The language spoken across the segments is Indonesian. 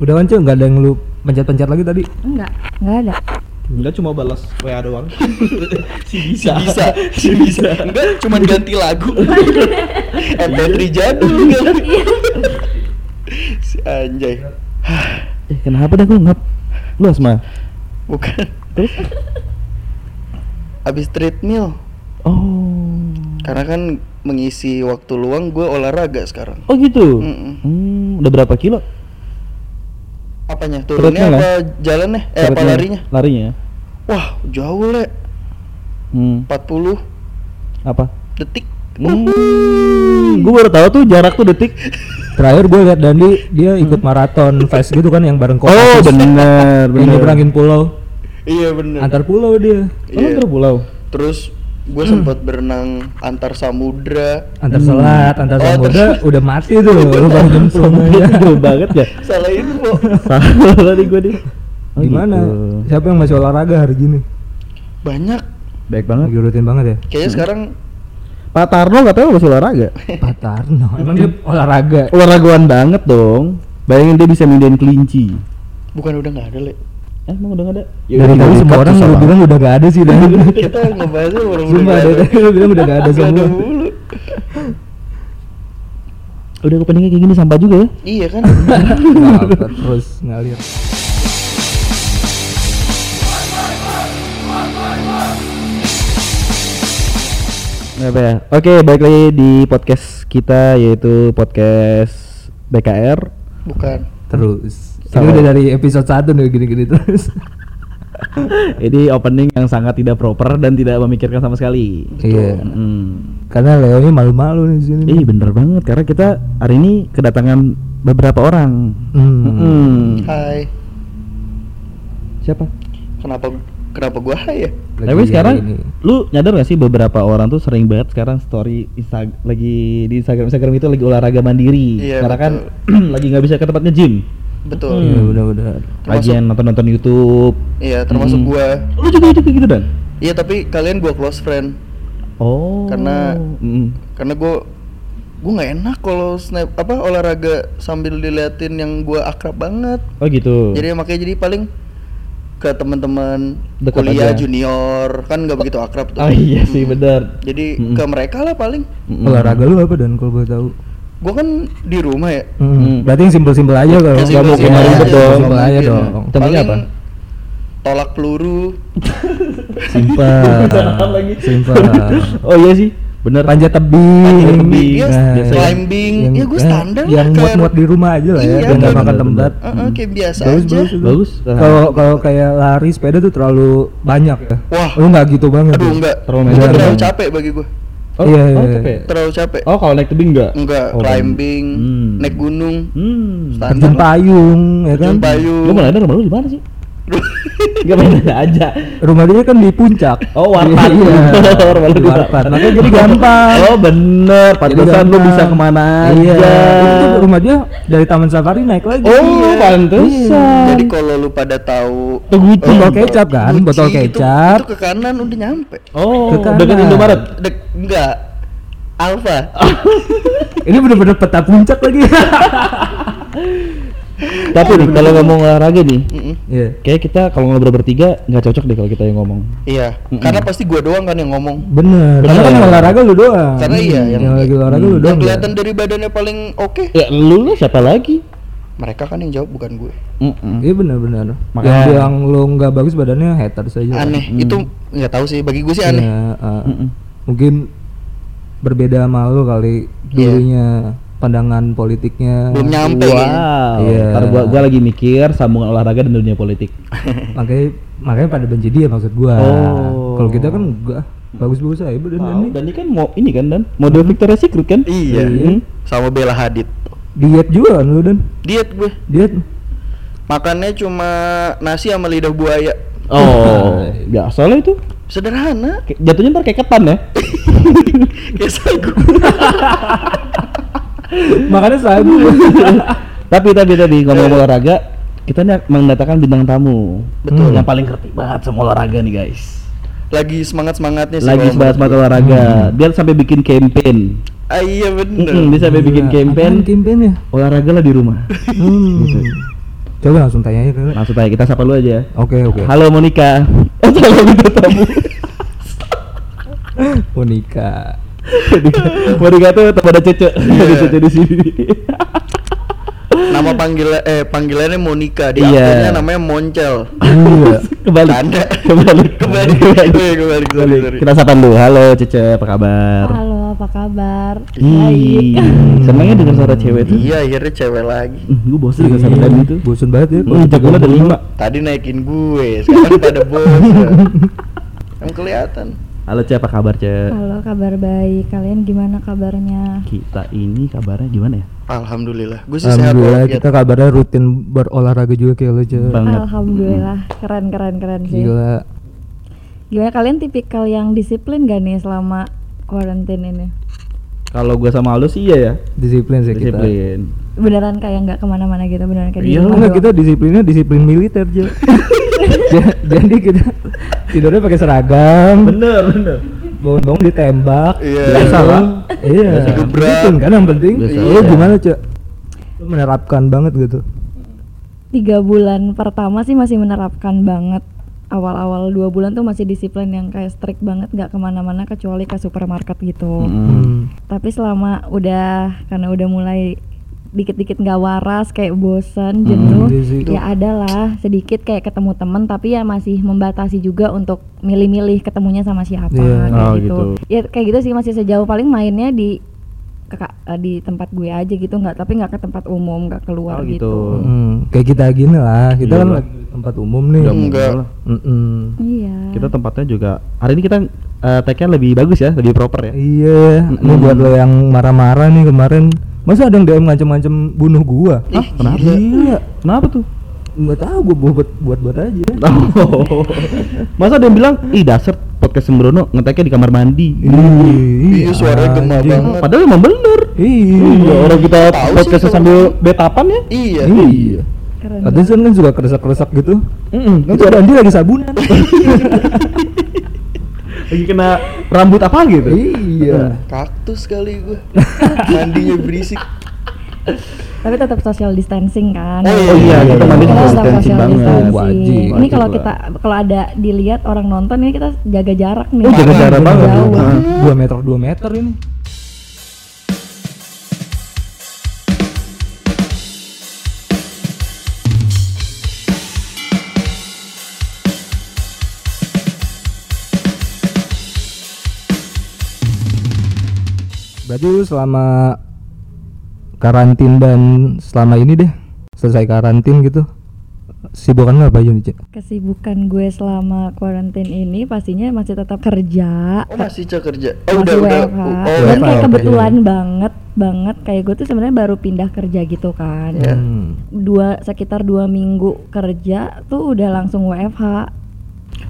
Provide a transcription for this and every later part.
Udah kan nggak ada yang lu pencet-pencet lagi tadi. Enggak, enggak ada. Enggak cuma balas WA doang. si bisa bisa si bisa enggak cuma ganti lagu MP3 jadul kan si anjay eh kenapa dah gue ngap? Lu asma? bukan Terus? abis treadmill Oh. karena kan mengisi waktu luang gue olahraga sekarang Oh gitu. Mm-mm. Hmm, udah berapa kilo? Apanya turunnya apa jalannya eh apa Treadmill. larinya Larinya. wah jauh le Hmm. 40 Apa? detik Hmm. Gue baru tahu tuh jarak tuh detik. Terakhir gue liat Dandi dia ikut maraton fast gitu kan yang bareng Hmm. Oh, bener, Yang bener. nyebrangin pulau. iya bener Antar pulau dia. Oh, Iya. antar pulau. terus gue sempat berenang antar samudra Antar selat, antar Oh, samudra udah mati tuh. Lu baru nyemplung aja. Jauh banget ya. salah info Salah tadi gue deh. Oh, Gimana? gitu. Siapa yang masih olahraga hari gini? banyak Baik banget. Lagi rutin banget ya. kayaknya sekarang Pak Tarno katanya masih olahraga. Pak Tarno, emang dia olahraga. Olahragawan banget dong. Bayangin dia bisa mindahin kelinci. bukan udah nggak ada le emang udah gak ada? Dari tadi semua orang lu bilang udah gak ada sih Dan. kita ngebahasnya orang Sumpah dari tadi lu bilang udah gak ada semua. Udah openingnya kayak gini sampah juga ya? iya kan terus ngalir. Apa ya? Oke, balik lagi di podcast kita yaitu podcast BKR. bukan Terus. Ini Sama. udah dari episode 1 nih gini-gini terus. Ini opening yang sangat tidak proper dan tidak memikirkan sama sekali. Iya. Hmm. Karena Leo ini malu-malu di sini. Eh bener banget karena kita hari ini kedatangan beberapa orang. Hmm. Hmm. hai Siapa? kenapa kenapa gua hai ya Lagi Tapi sekarang ini. lu nyadar gak sih beberapa orang tuh sering banget sekarang story Insta lagi di Instagram Instagram itu lagi olahraga mandiri. Iya, Karena kan lagi nggak bisa ke tempatnya gym. Betul Iya, benar-benar. Lagian nonton-nonton YouTube. iya termasuk Mm. gua Lu juga hidup kayak gitu dan? iya tapi kalian gua close friend Oh. Karena- Mm. karena gua gua nggak enak kalau snap apa olahraga sambil diliatin yang gua akrab banget Oh gitu. jadi makanya jadi paling ke teman-teman kuliah aja. junior kan nggak begitu akrab tuh Oh iya sih Mm. benar. jadi Mm-mm. ke mereka lah paling Mm-mm. Olahraga lu apa dan kalau boleh tahu? Gua kan di rumah ya Hmm. Hmm. Berarti yang simpel-simpel aja kalau Ya, nggak mau kemarin betul. nggak Simpel aja dong. Contohnya Paling apa? tolak peluru Simpel. Simpel. Oh iya sih. Bener. Panjat tebing. Panjat tebing, iya, Nah, climbing. yang- Ya, gua eh, standar lah, Yang muat-muat di rumah aja lah ya, Iya, biar nggak bener, makan tempat. Eh, kayak biasa Bagus, aja bagus, Bagus. Kalau kalau kayak lari sepeda tuh terlalu banyak ya. Wah. Lu nggak gitu banget. aduh ya? enggak Terlalu itu medan. terlalu capek bagi gua Oh, Iya, oh, iya. capek. terlalu capek Oh, kalau naik tebing enggak? enggak Oh, climbing Hmm. naik gunung Hmm. Terjun payung ya kan. terjun payung Lu mau ada rumah lu di mana sih? Main aja. Rumah dia kan di puncak. Oh, warpat. Iya. Rumah di warpat. warpat. Makanya jadi gampang. Oh, bener. Pantesan lu bisa ke mana Iya. aja. Itu rumah dia dari Taman Safari naik lagi. Oh, Iya. pantesan. jadi kalau lu pada tahu Teguci. Botol kecap kan, Gucci botol itu- kecap. itu, ke kanan udah nyampe Oh, Ke kanan. dekat Indomaret. Dek, enggak Alfa Ini bener-bener peta puncak lagi. Tapi nih kalau ngomong olahraga nih. Iya. kayak kita kalau ngobrol bertiga nggak cocok deh kalau kita yang ngomong. iya Mm-mm. karena pasti gua doang kan yang ngomong Bener. Karena kan olahraga lu doang. Karena iya, yang, yang- lagi olahraga lu Hmm. doang. yang ya? kelihatan dari badannya paling oke Ya lu lah siapa lagi? mereka kan yang jawab bukan gue. Iya benar-benar. Makanya- Yang bilang lu nggak bagus badannya haters aja. lah. aneh Mm. itu nggak tahu sih bagi gue sih aneh Iya, uh. Mungkin berbeda sama lu kali Iya. dulunya pandangan politiknya. belum nyampe Wow. Iya. Ntar gua, gua lagi mikir sambungan olahraga dan dunia politik. makanya makanya pada benci dia maksud gua. Oh. Kalau kita kan enggak bagus-bagus aja Tahu, ini. dan ini kan mau ini kan dan model Victoria's Secret kan? iya Hmm. sama Bella Hadid Diet juga kan lu dan diet gue diet. makannya cuma nasi sama lidah buaya Oh, biasa lah itu. sederhana Jatuhnya ntar kayak ketan ya. kayak sagu Makanya sagu. tapi tapi tadi ngomong olahraga, kita nih mendatangkan bintang tamu. Betul. Yang paling ngerti banget sama olahraga nih guys. lagi semangat semangatnya sih Lagi semangat semangat olahraga. Dia sampai bikin campaign. ah, iya bener Mm-mm, dia sampai bikin campaign. campaign ya? Olahraga lah di rumah. Hmm. Coba langsung tanya aja kali. Langsung tanya kita sapa lu aja. Oke oke. Halo Monica. Salah minta tamu. Monica. Tuh teman ada Cece. Iya. Ada Cece di sini. Nama panggilan eh panggilannya Monica, di akunnya namanya Moncel. Iya. Kembali. Canda. Kembali. Kembali. Kembali, kembali, sorry. Kita sapa dulu. Halo Cece, apa kabar? Halo, apa kabar? Baik. senangnya dengar suara cewek tuh. Iya, akhirnya cewek lagi. gue bosan dengan suara tadi itu. Bosan banget ya. Hmm, jagoan ada lima. Tadi naikin gue, sekarang pada bosan. Yang kelihatan. Halo Ce, apa kabar Ce? Halo, kabar baik. Kalian gimana kabarnya? Kita ini kabarnya gimana ya? Alhamdulillah. Gue sih sehat Alhamdulillah kita kabarnya rutin berolahraga juga kayak lo aja. Banget. Alhamdulillah, keren keren keren sih. Gila. Gimana kalian tipikal yang disiplin gak nih selama karantin ini? Kalau gue sama Aldo sih iya ya. Disiplin sih kita. Disiplin. Beneran kayak nggak ke mana-mana gitu, beneran kayak di Iya, kita disiplinnya disiplin militer aja. Ja- Jadi kita tidurnya pakai seragam, Bener, bener. bangun-bangun ditembak. Iya. Biasa lah. Iya. Disiplin kan yang penting. Biasa. Lo Iya. gimana, Cek? Lo menerapkan banget gitu. Tiga bulan pertama sih masih menerapkan banget. Awal-awal dua bulan tuh masih disiplin yang kayak strict banget, nggak ke mana-mana kecuali ke supermarket gitu. Mm-mm. Hmm. tapi selama udah karena udah mulai dikit-dikit nggak waras kayak bosan jenuh iya sih. ya ada lah sedikit kayak ketemu temen tapi ya masih membatasi juga untuk milih-milih ketemunya sama siapa Iya. kayak Oh, gitu. gitu. ya kayak gitu sih masih sejauh paling mainnya di ke- eh, di tempat gue aja gitu nggak tapi nggak ke tempat umum nggak keluar Oh, gitu. gitu. Hmm, kayak kita gini lah. Kita Iya kan tempat umum nih. Udah Enggak. lah. Mm-mm. iya Kita tempatnya juga hari ini kita eh, tag-nya lebih bagus ya, lebih proper ya. Iya, ini Mm-mm. buat lo yang marah-marah nih kemarin. Masa ada yang DM ngancem-ngancem bunuh gua? Ih, Kenapa? Gila. Kenapa tuh? Nggak tahu gua buat buat buat aja. Oh. Masa ada yang bilang, "Ih, dasar podcast Sembrono ngeteknya di kamar mandi." Iya, suaranya gemar anjing. banget. Padahal emang bener. Iya. Iya, orang kita podcast sambil betapan ya. Iya. Iya. keren Katanya kan kan suka keresak-keresak gitu. Mm-mm. Itu ada Andi lagi sabunan. Lagi kena rambut apa gitu. iya. Kaktus kali gue. Mandinya berisik. tapi tetap social distancing kan Oh, Oh iya, kita mandi Kita social tetap distancing social banget. distancing. Wajib. Ini Wajib kalau kita kalau ada dilihat orang nonton ini kita jaga jarak nih. Oh, jaga jarak banget. Dua meter dua meter ini. Berarti lu selama karantin dan selama ini deh selesai karantin gitu sibukan lu apa aja nih Cek? Kesibukan gue selama karantin ini pastinya masih tetap kerja. Oh masih cek kerja. masih Oh udah udah. WFH. Oh, Dan kayak ya, kebetulan banget banget kayak gue tuh sebenarnya baru pindah kerja gitu kan. Iya. Hmm. Dua sekitar dua minggu kerja tuh udah langsung WFH.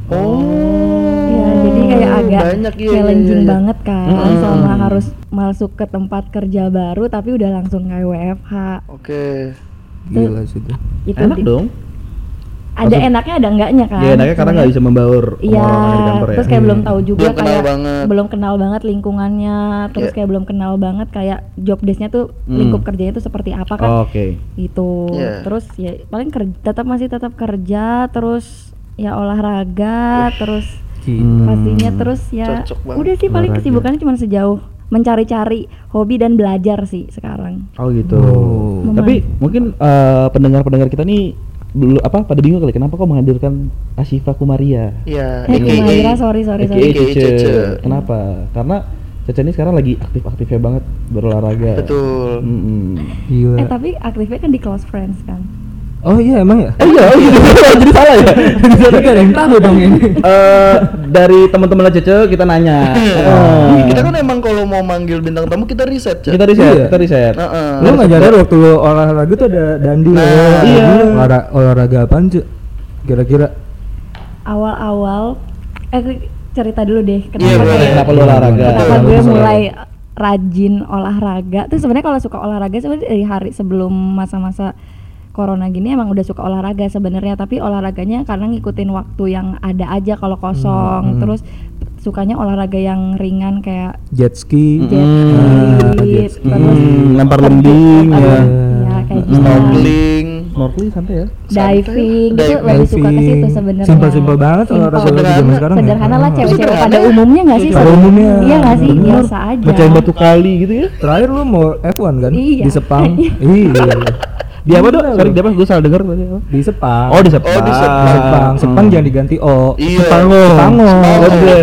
Oh. Jadi kayak agak banyak iya, iya, challenging iya, iya. banget kan Mm-mm. selama harus masuk ke tempat kerja baru tapi udah langsung kayak WFH. Oke. Gila sih itu. Itu Enak di- dong. Ada Maksud- enaknya ada enggaknya kan? Ya enaknya karena nggak bisa membaur Iya, orang-orang di kantor ya. terus kayak belum tahu juga Belum kenal kayak banget. belum kenal banget lingkungannya, terus Iya. kayak belum kenal banget kayak job desk-nya tuh Hmm. lingkup kerjanya tuh seperti apa kan? Oh, Oke. Gitu. Iya. Terus ya paling kerja tetap masih tetap kerja, terus ya olahraga, terus Gila. pastinya terus ya Cocok banget. udah sih paling Olahraga. kesibukannya cuma sejauh mencari-cari hobi dan belajar sih sekarang. Oh gitu. Oh. Tapi mungkin eh, pendengar-pendengar kita nih belum apa pada bingung kali kenapa kok menghadirkan Asifa Kumaria? Iya. Eh, AKA. Kumaira, sorry sorry sorry. Cece. Cece. Kenapa? Karena Cece ini sekarang lagi aktif-aktifnya banget berolahraga. Betul. Mm-mm. Gila. Eh tapi aktifnya kan di close friends kan. Oh iya emang ya? Oh iya, oh iya. jadi salah ya. Jadi gak ada yang tahu dong ini. Eh, dari teman-teman Cece kita nanya. Eh, Kita kan emang kalau mau manggil bintang tamu kita riset, Cek. kita riset, Iya. kita riset. Heeh. Lu nggak nyadar waktu lu olahraga tuh ada dandi Nah, loh. iya. Olahraga, olahraga apaan cuy? Kira-kira awal-awal eh cerita dulu deh Iya, kenapa boleh. kayak Kenapa lu olahraga? kenapa gue lu mulai rajin olahraga tuh sebenarnya kalau suka olahraga sebenarnya dari hari sebelum masa-masa corona gini emang udah suka olahraga sebenarnya tapi olahraganya karena ngikutin waktu yang ada aja kalau kosong Hmm, hmm. terus sukanya olahraga yang ringan kayak jet ski? jet ski, jet ski. terus Hmm, lempar lembing aduh, ya. ya kayak gitu Snorkeling. snorkeling santai ya. diving gitu Diving. lebih suka ke situ sebenarnya banget Simpel. olahraga lagi zaman Sederhana. sekarang ya. sederhana lah Ah. cewek-cewek pada umumnya nggak sih Pada umumnya. iya nggak sih Bener. biasa aja Mecahin batu kali gitu ya. Terakhir lu mau F1 kan? Iya. Di Sepang. iya. Di apa tuh? Sorry, di apa? Gue salah dengar tadi apa? Di Sepang. Oh, di Sepang. Oh, di Sepang. Sepang. Sepang jangan diganti O. Iya. Sepango. Sepango. Bener.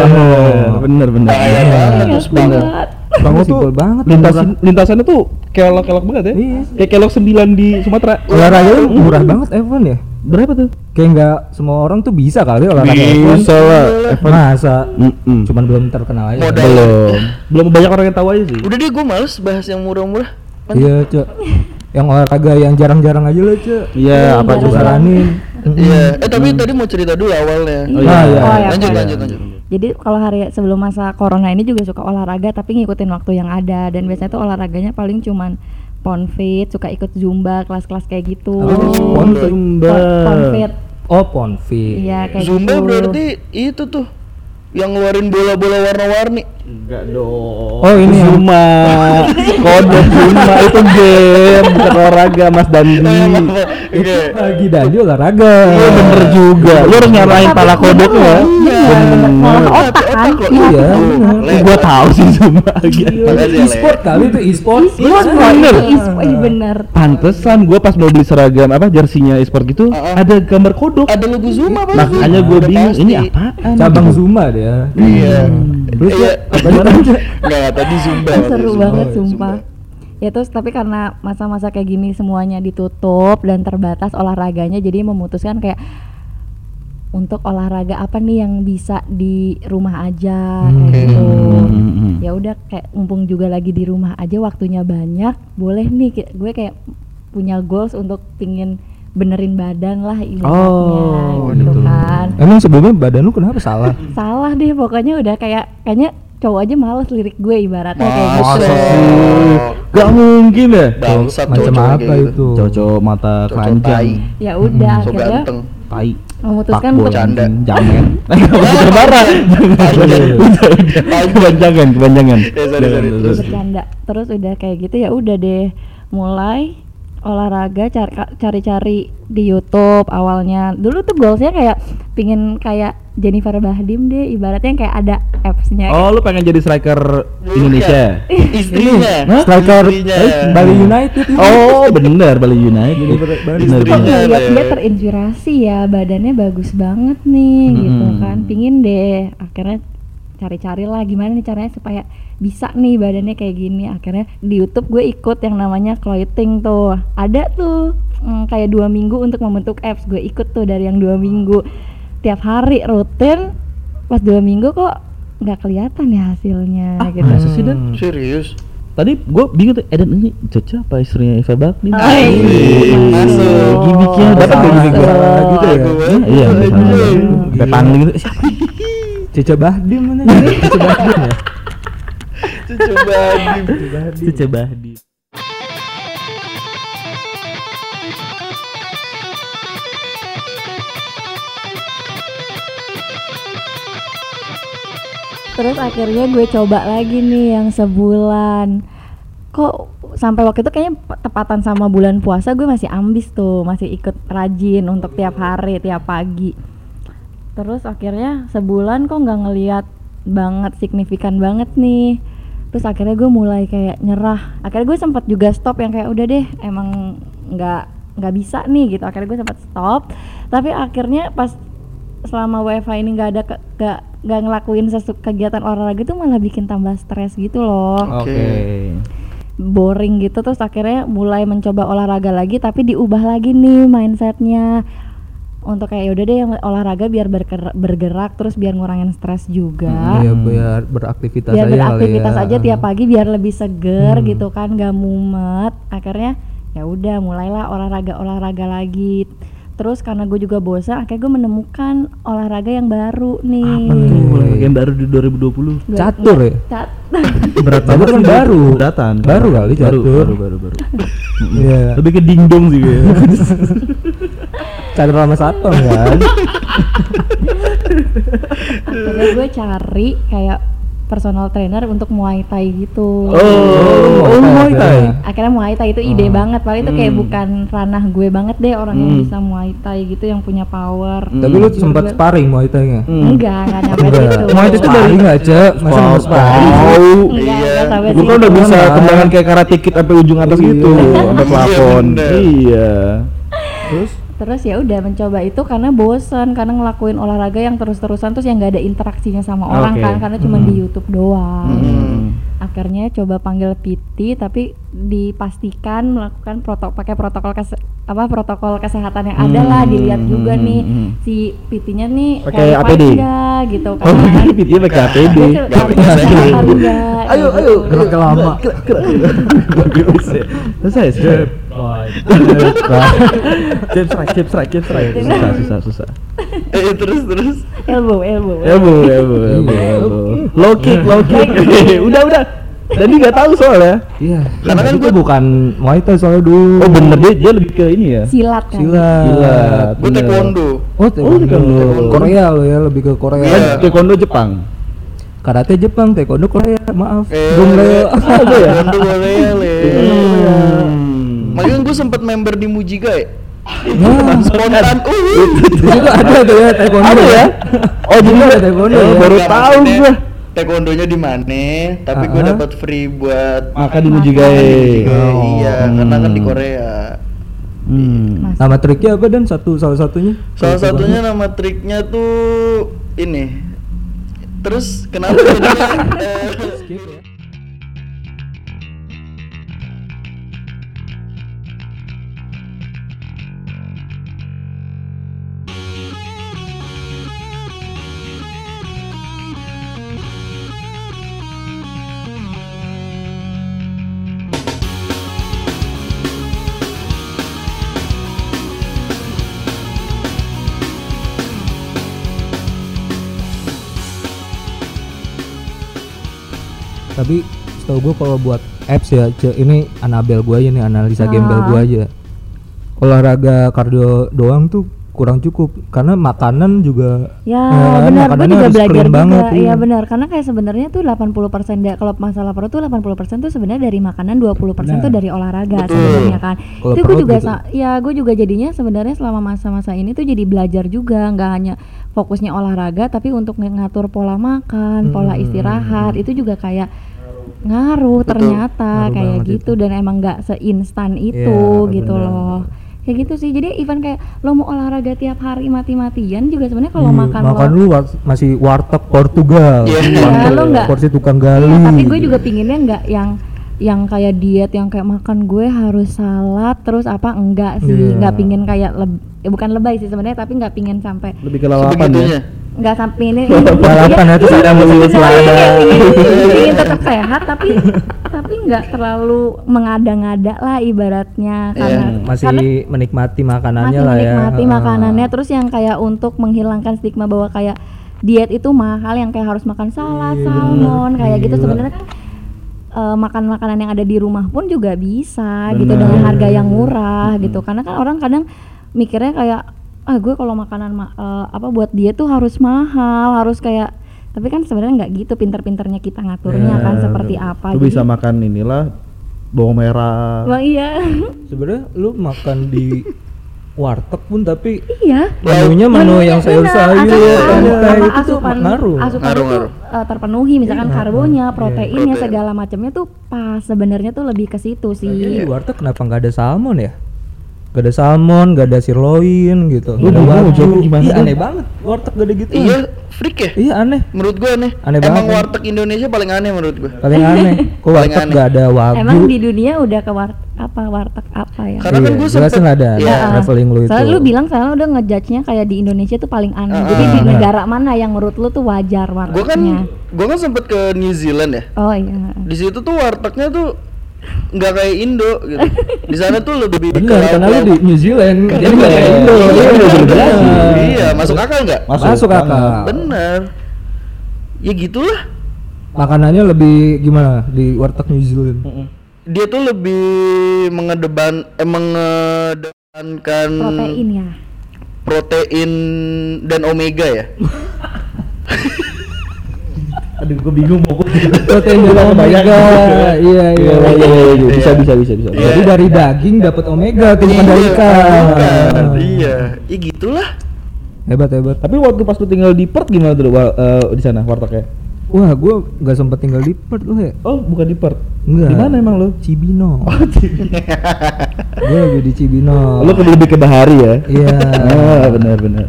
Bener bener. Bahaya Bener. Iya, tuh Sepang. banget. Sepango tuh Simpel banget. lintasan lintasannya tuh kelok-kelok banget ya. Iya. Kayak kelok 9 di Sumatera. Olahraga lu murah banget F1 ya? Berapa tuh? Kayak nggak semua orang tuh bisa kali olahraga Bisa F1. lah. Masa? Cuman belum terkenal aja. Modal. belum. Belum banyak orang yang tahu aja sih. Udah deh gue males bahas yang murah-murah. Iya, Cok. Yang olahraga yang jarang-jarang aja lo, Cok. Iya, apa Gue coba? saranin. Iya. Eh tapi tadi mau cerita dulu awalnya. Oh, Iya. Iya. Oh, ya, Lanjut oke. lanjut lanjut. Jadi kalau hari sebelum masa corona ini juga suka olahraga tapi ngikutin waktu yang ada dan biasanya tuh olahraganya paling cuman ponfit, suka ikut zumba, kelas-kelas kayak gitu. Apa? Oh, Ponfit. Zumba. Pon- Ponfit. Oh, Ponfi. Iya kayak Zumba gitu. berarti itu tuh yang ngeluarin bola-bola warna-warni. Enggak dong. Oh, ini Zuma. Kode Zuma itu game, bukan olahraga Mas Dandi. Oke. Lagi dan dia olahraga. Iya bener juga. Lu harus nyarain Tapi pala kodoknya ya. Iya, Bener. otak kan. Iya. Gua tahu sih Zuma. Iya, e-sport kali itu e-sport. Iya, bener. iya bener. Pantesan gua pas mau beli seragam apa jersinya e-sport gitu Ah, ah. ada gambar kodok. Ada logo Zuma. Makanya gua Udah bingung ini apaan? Cabang Zuma dia. Iya. Terus Iya. ya, apa aja? Enggak tadi Zumba. Tadi seru Zumba. banget sumpah. Ya terus tapi karena masa-masa kayak gini semuanya ditutup dan terbatas olahraganya jadi memutuskan kayak untuk olahraga apa nih yang bisa di rumah aja kayak Oke. gitu. Hmm. Ya udah kayak mumpung juga lagi di rumah aja waktunya banyak, boleh nih gue kayak punya goals untuk pingin benerin badan lah ibaratnya Oh, gitu gitu. kan. Emang sebelumnya badan lu kenapa salah? Salah deh pokoknya udah kayak kayaknya cowok aja males lirik gue ibaratnya kayak gitu. Masa sih? sih? Gak mungkin ya. Bangsat Macam apa gitu. itu? Cocok mata keranjang. Ya udah So akhirnya ganteng. Tai. memutuskan untuk Canda. Jamen. Terbarah. Kebanjangan, kebanjangan. Ya, bercanda terus udah kayak gitu ya udah deh mulai olahraga cari cari-cari di YouTube awalnya dulu tuh goalsnya kayak pingin kayak Jennifer Bahdim deh ibaratnya kayak ada appsnya Oh, lu pengen jadi striker Indonesia? Istrinya. Hah? Striker Istrinya. eh, Bali United itu. Oh, bener Bali United. Bener, kok ngeliat ya. dia terinspirasi ya badannya bagus banget nih gitu Mm-mm. kan pingin deh akhirnya cari-cari lah gimana nih caranya supaya bisa nih badannya kayak gini akhirnya di YouTube gue ikut yang namanya clothing tuh ada tuh mm, kayak dua minggu untuk membentuk apps gue ikut tuh dari yang dua minggu tiap hari rutin pas dua minggu kok nggak kelihatan ya hasilnya gitu Masa sih, Dan? Hmm. Serius? Tadi gua bingung tuh, Eden ini cocok apa istrinya Eva Bakti? Oh, iya. Masuk. Gimiknya dapat Salah, gak gimik gua? salah gitu ya? Iya, iya, misalnya. Pangling gitu. Siapa? Cica Bahdim mana? Cica Bahdim ya? Cucu Badim. Cica Bahdi. Terus akhirnya gue coba lagi nih yang sebulan. Kok sampai waktu itu kayaknya tepatan sama bulan puasa gue masih ambis tuh, masih ikut rajin untuk tiap hari, tiap pagi. Terus akhirnya sebulan kok nggak ngeliat banget signifikan banget nih. Terus akhirnya gue mulai kayak nyerah. Akhirnya gue sempat juga stop yang kayak udah deh, emang nggak nggak bisa nih gitu. Akhirnya gue sempat stop. Tapi akhirnya pas selama WFH ini nggak ada nggak nggak ngelakuin sesu kegiatan olahraga itu malah bikin tambah stres gitu loh Oke. boring gitu terus akhirnya mulai mencoba olahraga lagi tapi diubah lagi nih mindsetnya untuk kayak yaudah deh yang olahraga biar bergerak, bergerak terus biar ngurangin stres juga. Iya, biar beraktivitas biar aja kali beraktivitas ya. aja tiap pagi biar lebih seger Hmm. gitu kan gak mumet. Akhirnya ya udah mulailah olahraga olahraga lagi terus karena gue juga bosan akhirnya gue menemukan olahraga yang baru nih Apa tuh? Olahraga yang baru di 2020. Gua- Catur ya? cat Berat Catur kan baru. Beratan. Baru kali baru, catur. baru, baru, baru. Iya. Lebih ke dingdong sih gue. Catur lama satpam kan? akhirnya gue cari kayak personal trainer untuk Muay Thai gitu. Oh, oh, Muay Thai. Akhirnya Muay Thai itu ide banget, padahal itu kayak Hmm. bukan ranah gue banget deh orang yang Hmm. bisa Muay Thai gitu yang punya power. Tapi lu Tiba-tiba- sempat sparring Muay Thai-nya? Hmm. Enggak, enggak nyampe Enggak. situ. Muay Thai itu dari- Sparring nggak, Cek? Masa mau sparring? Tahu. Enggak, Iya. enggak Lu kan udah bisa Iya. tendangan kayak karate kid sampai ujung atas Iya. gitu, sampai plafon. bener. Iya. Terus? Terus ya udah mencoba itu karena bosan, karena ngelakuin olahraga yang terus-terusan terus yang nggak ada interaksinya sama orang Oke. kan, karena cuma di YouTube doang. Hmm. Akhirnya coba panggil PT tapi dipastikan melakukan protokol pakai protokol kese- apa protokol kesehatan yang ada lah Hmm, dilihat juga hmm, nih hmm. si PT-nya nih Pakai APD? nggak gitu kan. Oh, dia pakai APD. Ayo, ayo, Gerak lama. Selesai, selesai. Chip strike, chip strike, chip strike. Susah, susah, susah. Eh terus terus. Elbow, elbow. Elbow, elbow, elbow, elbow. Low kick, low kick. udah, udah. Dan dia nggak tahu soalnya. Iya. Karena kan itu gua- bukan Muay Thai soalnya dulu. Oh bener dia, dia lebih ke ini ya. Silat kan. Silat. Silat. Gue taekwondo. Oh, taekwondo. taekwondo. Korea lo ya, lebih ke Korea. Kan Iya. taekwondo Jepang. Karate Jepang, taekwondo Korea. Maaf. Eh? Taekwondo Korea le. Hmm. Makanya gue sempet member di Mujiga ya. Nah, Spontan. Uh. di situ ada tuh ya taekwondo. Ada ya? Oh jadi Ada taekwondo Oh, ya? baru tahu gua. Taekwondonya di mana? Tapi gue Ah. dapat free buat Makan di Mujigae. Mujigae. Oh. Iya, karena kan di Hmm. Korea. Hmm. Nama triknya apa dan satu salah satunya? Salah satunya nama triknya tuh ini. Terus kenapa Tapi setahu gue kalau buat apps ya, ini Anabel gua aja nih analisa Ah. gembel gua aja. Olahraga kardio doang tuh kurang cukup karena makanan juga Ya, kan, benar, gue juga belajar juga. banget, Iya iya. benar, karena kayak sebenarnya tuh 80% da- kalau masalah perut tuh 80% tuh sebenarnya dari makanan, 20% tuh Benar. dari olahraga sebenarnya kan. Kalau itu gue juga gitu. sa- ya gue juga jadinya sebenarnya selama masa-masa ini tuh jadi belajar juga, nggak hanya fokusnya olahraga tapi untuk ng- ngatur pola makan, pola Hmm. istirahat itu juga kayak ngaruh Betul. ternyata Ngaruh kayak banget gitu dan emang nggak seinstan itu Iya, gitu benar. loh. Kayak gitu sih. Jadi even kayak lo mau olahraga tiap hari mati-matian juga sebenarnya kalau Iya, makan, makan lo lu masih warteg Portugal. Iya. Iya, Warteg lu nggak- porsi tukang gali. Iya, tapi gue juga pinginnya nggak yang yang kayak diet yang kayak makan gue harus salad terus apa enggak sih Iya. nggak pingin kayak leb- ya bukan lebay sih sebenarnya tapi nggak pingin sampai Lebih ke lalapan ya. Nggak sampai ini Balapan ya, terus ada mulut selada. ingin tetap sehat tapi tapi nggak terlalu mengada-ngada lah ibaratnya karena Iya, Masih karena menikmati makanannya masih lah ya. menikmati Ah. makanannya terus yang kayak untuk menghilangkan stigma bahwa kayak diet itu mahal yang kayak harus makan salad, Iya, salmon kayak gitu sebenarnya kan eh, makan makanan yang ada di rumah pun juga bisa gitu Benar. dengan harga yang murah gitu karena kan orang kadang mikirnya kayak ah gue kalau makanan ma- eh, apa buat dia tuh harus mahal harus kayak tapi kan sebenarnya nggak gitu pinter-pinternya kita ngaturnya Ya, kan seperti apa Lu bisa makan inilah bawang merah. Wah, iya Sebenarnya lu makan di warteg pun tapi iya menunya menu yang sayur sayur ya santai apa, itu tuh asupan ngaruh. asupan Ngaruh, itu ngaruh. eh, terpenuhi misalkan karbonya proteinnya Protein. segala macamnya tuh pas sebenarnya tuh lebih ke situ Di sih warteg kenapa nggak ada salmon ya? Gak ada salmon, gak ada sirloin gitu. Lu Gak ada gimana Iya aneh banget. Warteg gak ada gitu. Iya, freak ya. Iya aneh. Menurut gue aneh. Aneh Emang banget. warteg Indonesia paling aneh menurut gue. Paling aneh. Kok warteg aneh. gak ada wagyu? emang di dunia udah ke war apa warteg apa ya Karena kan Iya, gue jelasin sempet ada, Iya. ada traveling lu itu. Soalnya lu bilang soalnya udah ngejudge-nya kayak di Indonesia tuh paling aneh. Ah, Jadi di ah. negara mana yang menurut lu tuh wajar Gue kan wartegnya? gue kan sempet ke New Zealand ya. Oh iya. Di situ tuh wartegnya tuh nggak kayak Indo gitu. Di sana tuh lebih ke Bener, karena lu di. New Zealand. Jadi Iya, gak kayak Indo. iya, Iya. Iya, masuk akal nggak? Masuk banget. akal. Bener. Ya gitulah. Makanannya lebih gimana di warteg New Zealand? Dia tuh lebih mengedepan eh, mengedepankan Protein ya. protein dan omega ya. Aduh, gue bingung mau gue. Protein dari omega. Iya, iya. Iya, iya, iya, iya. Bisa, Iya. bisa, bisa, bisa. Iya. Jadi dari daging dapat omega tuh bukan dari Iya, ikan. bukan. Iya, ya gitulah. Hebat hebat. Tapi waktu pas lu tinggal di Perth gimana tuh eh, di sana wartegnya? Wah, gua nggak sempet tinggal di Perth loh ya. Oh, bukan di Perth. Enggak. Di mana emang lu? Cibino. Gue lagi di Cibino. Lu lebih ke Bahari ya? Iya. Ah, benar benar.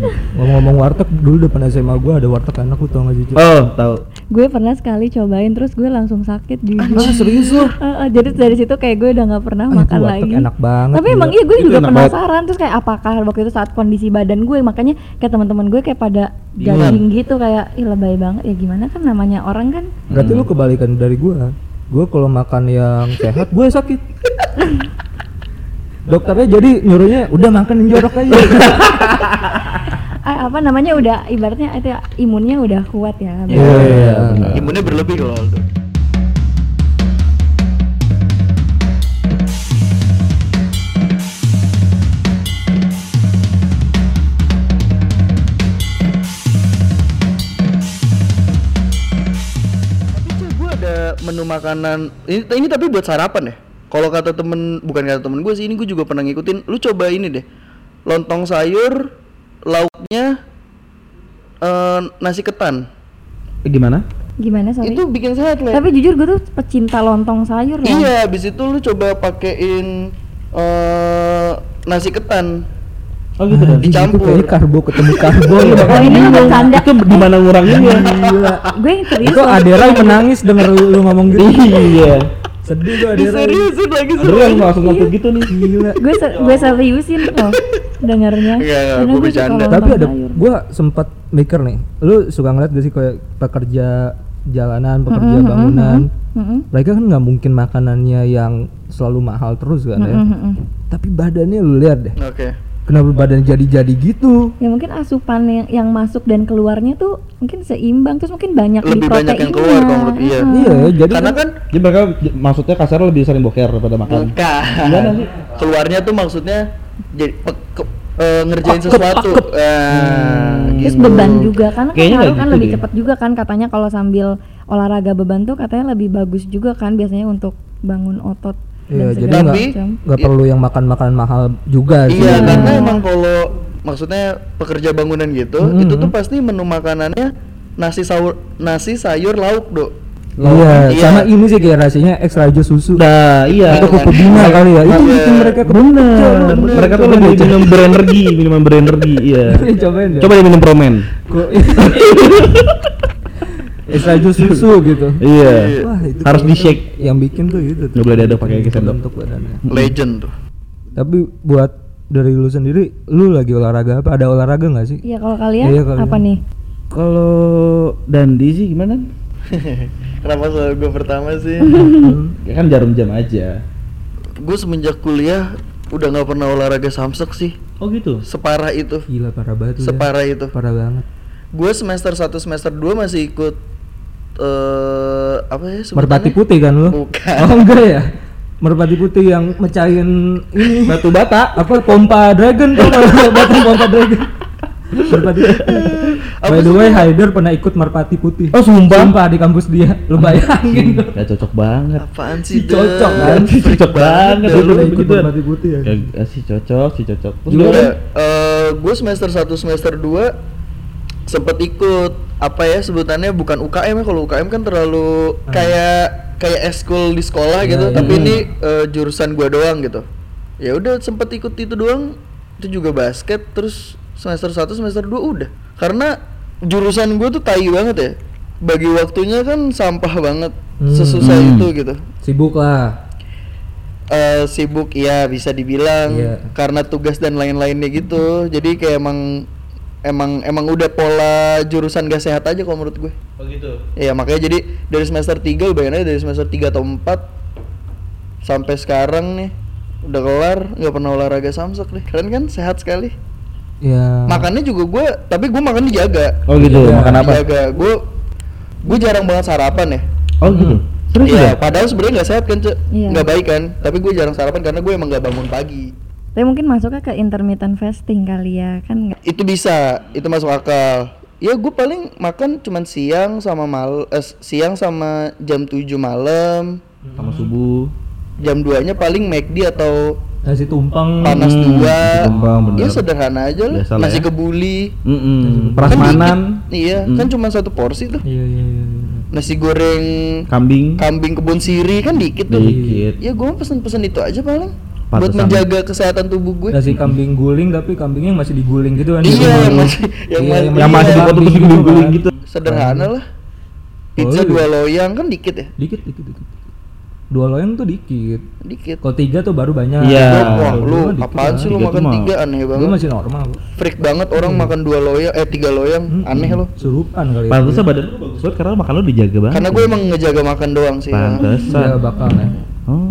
Ngomong-ngomong warteg, dulu depan SMA gua ada warteg enak lu tau gak jujur? Oh, tahu. gue pernah sekali cobain terus gue langsung sakit jujur Ah, serius lu? Eh, eh, jadi dari situ kayak gue udah nggak pernah Ah, makan warteg lagi enak banget, tapi emang iya gue Itu juga enak banget. penasaran terus kayak apakah waktu itu saat kondisi badan gue makanya kayak teman-teman gue kayak pada judging gitu kayak ih lebay banget ya gimana kan namanya orang kan Berarti lu kebalikan dari gua. Gua kalau makan yang sehat, gue sakit. Dokternya jadi nyuruhnya udah makan yang jorok aja. eh, apa namanya udah ibaratnya itu ya, imunnya udah kuat ya Iya, iya. benar. Imunnya berlebih kalau Aldo. Tapi cuy, gue ada menu makanan ini, ini tapi buat sarapan ya. Kalau kata temen, bukan kata temen gue sih, ini gue juga pernah ngikutin. Lu coba ini deh, lontong sayur, lauknya eh, nasi ketan. Eh, gimana? gimana sorry Itu bikin sehat lah. tapi jujur gue tuh pecinta lontong sayur loh Iya, habis itu lu coba pakein eh nasi ketan. Oh gitu Ah, Dicampur. kayaknya karbo ketemu karbo ya. oh ini lu bercanda Itu di mana nguranginnya? Gue yang serius Itu. Adera yang menangis denger lu, lu ngomong gitu. Iya. Sedih gua Adera. Seriusin lagi Beneran langsung ngomong gitu nih. Gila. gue se gue seriusin loh dengarnya Enggak, enggak, gue bercanda. Tapi ada gua sempat mikir nih. Lu suka ngeliat gak sih kayak pekerja jalanan, pekerja bangunan. Mm-mm. Mereka kan nggak mungkin makanannya yang selalu mahal terus kan ya. Mm-mm, mm-mm. Tapi badannya lu lihat deh. Oke. Kenapa badan jadi-jadi gitu? ya mungkin asupan yang, yang masuk dan keluarnya tuh mungkin seimbang terus mungkin banyak Lebih di banyak yang proteinnya. keluar kalau menurut iya. Heeh. Iya, jadi Karena kan Jadi mereka maksudnya kasar lebih sering boker daripada makan. bukan. Gimana sih? Keluarnya tuh maksudnya jadi pe- ke- eh, ngerjain Akep, sesuatu. akep. Ah, Terus gitu. beban juga karena kan Kayaknya kan gitu lebih deh. cepat juga kan katanya kalau sambil olahraga beban tuh katanya lebih bagus juga kan biasanya untuk bangun otot Iya, jadi Tapi- nggak Iya. perlu yang makan makanan mahal juga sih. Iya, Iya. karena emang kalau maksudnya pekerja bangunan gitu, Mm-mm. itu tuh pasti menu makanannya nasi sayur nasi sayur lauk, Dok. Iya, Iya. sama ini sih kayak rasanya extra jus susu. Nah, iya. Atau kuku bunga kali ya. Itu Iya. bikin mereka Bener. bener. Mereka tuh lebih minum berenergi, minuman berenergi, iya. Cobain deh. Coba dia minum promen. Extra jus susu gitu. Iya. Wah, itu Harus di shake. Yang bikin tuh itu tuh. Boleh diaduk pakai sendok. Bentuk badannya. Legend tuh. Tapi buat dari lu sendiri, lu lagi olahraga apa? Ada olahraga nggak sih? Iya kalau kalian Iya, kalian. apa nih? Kalau Dandi sih gimana? Kenapa soal gue pertama sih? Ya kan jarum jam aja. gue semenjak kuliah udah nggak pernah olahraga samsek sih. Oh gitu. Separah itu. Gila parah banget ya. Separah itu. Parah banget. Gue semester 1 semester 2 masih ikut eh apa ya sebutannya? Merpati putih kan lu? Bukan. Oh enggak ya? Merpati putih yang mecahin ini Batu bata. apa pompa dragon tuh batu pompa dragon. Merpati putih. Apa By the way? Haider pernah ikut merpati putih. Oh, sumpah? Sumpah di kampus dia. Lu bayangin tuh. Ya cocok banget. Apaan Si sih? cocok kan? Si cocok banget. Lu pernah ikut merpati putih ya. Ya, si cocok, si cocok. Terus Juga gimana? gue semester 1 semester 2 sempet ikut apa ya sebutannya bukan UKM ya kalau UKM kan terlalu kayak kayak eskul di sekolah Iya, gitu iya. tapi ini eh, jurusan gua doang gitu ya udah sempet ikut itu doang itu juga basket terus semester 1 semester 2 udah karena jurusan gue tuh tai banget ya bagi waktunya kan sampah banget Hmm. sesusah Hmm. itu gitu Sibuk lah. eh sibuk ya bisa dibilang Iya. karena tugas dan lain-lainnya gitu jadi kayak emang emang emang udah pola jurusan gak sehat aja kalau menurut gue Oh gitu. Iya makanya jadi dari semester 3 lu bayangin aja dari semester 3 atau 4 sampai sekarang nih udah kelar nggak pernah olahraga samsak deh keren kan sehat sekali Ya. makannya juga gue tapi gue makan dijaga Oh gitu. Iya. Makan apa? dijaga gue gue jarang banget sarapan ya Oh gitu. Terus Iya, ya? padahal sebenarnya nggak sehat kan, Cek. Iya. Nggak baik kan. Tapi gue jarang sarapan karena gue emang nggak bangun pagi. Tapi mungkin masuknya ke intermittent fasting kali ya kan nggak? Itu bisa, itu masuk akal. ya gue paling makan cuman siang sama mal eh, siang sama jam 7 malam Sama subuh. jam 2 nya paling McD atau nasi tumpeng panas Hmm, dua tumpeng, bener. ya sederhana aja lah Biasa lah nasi ya. kebuli Mm-mm. Kan Prasmanan, dikit. iya kan cuma satu porsi tuh iya iya iya nasi goreng kambing, kambing kebun siri kan dikit tuh dikit. ya gue pesen-pesen itu aja paling buat Pantesan. menjaga kesehatan tubuh gue nasi kambing guling tapi kambingnya masih diguling gitu kan Iya, Gitu. yang masih- yang Iya, masih- Yang masih Iya, dipotong kambing terus diguling kan. gitu. sederhana lah pizza Oh, iya. dua loyang kan dikit ya dikit dikit dikit dua loyang tuh dikit dikit kalau tiga tuh baru banyak Iya. wah Kalau lu apaan sih lu makan tiga aneh banget masih normal freak banget orang makan dua loyang eh tiga loyang aneh lo surupan kali ya. Pantesan badan lu bagus banget karena makan lu dijaga banget. karena gue emang ngejaga makan doang sih ya. Pantesan. Iya bakal ya. Oh.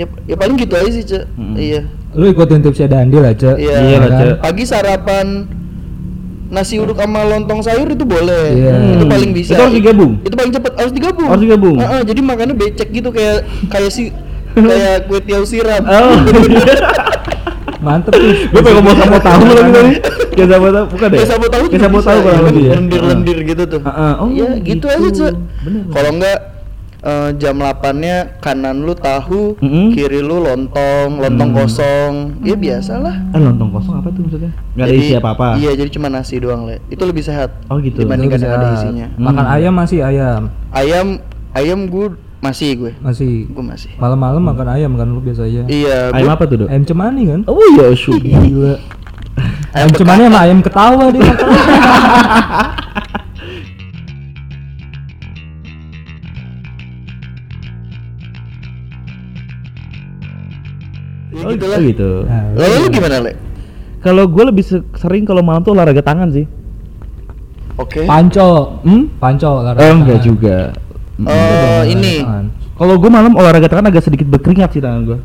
Ya, ya paling gitu aja sih cek iya Lu ikutin tipsnya Dandi lah, Cek. Iya. Iya kan? Cek. pagi sarapan nasi uduk sama lontong sayur itu boleh Iya. itu Hmm. paling bisa Itu harus digabung? itu paling cepet harus digabung Harus digabung? Heeh, jadi makannya becek gitu kayak kayak si kayak kue tiaw siram Oh. Mantep tuh. Gue pengen ngomong sama tahu lagi tadi. Kayak sama tahu bukan deh. Kayak sabu tahu Kayak sabu tahu kurang lebih ya. lendir-lendir gitu tuh Heeh. Oh, Iya gitu, gitu. aja cek Bener. kalau enggak eh, jam 8-nya kanan lu tahu, Mm-mm. kiri lu lontong, lontong kosong. Ya biasalah. Ah lontong kosong apa tuh maksudnya? Gak ada isi apa-apa. Iya, jadi cuma nasi doang, Le. Itu lebih sehat. Oh, gitu. Dibandingkan yang ada isinya. Makan Hmm. ayam masih ayam. Ayam ayam gue masih gue. Masih. Gue masih. Malam-malam makan ayam kan lu biasa aja. Iya, Ayam gua- apa tuh, Dok? Ayam cemani kan? Oh iya, syuk. Gila. Ayam Ayam cemani sama ayam ketawa dia makan. Oh gitu gitu. lah. gitu. Nah, Lalu lu gimana, Le? Kalau gue lebih se- sering kalau malam tuh olahraga tangan sih. Oke. Panco. Hmm? Panco olahraga. Eh enggak tangan. juga. Oh, ini. Kalau gue malam olahraga tangan agak sedikit berkeringat sih tangan gue.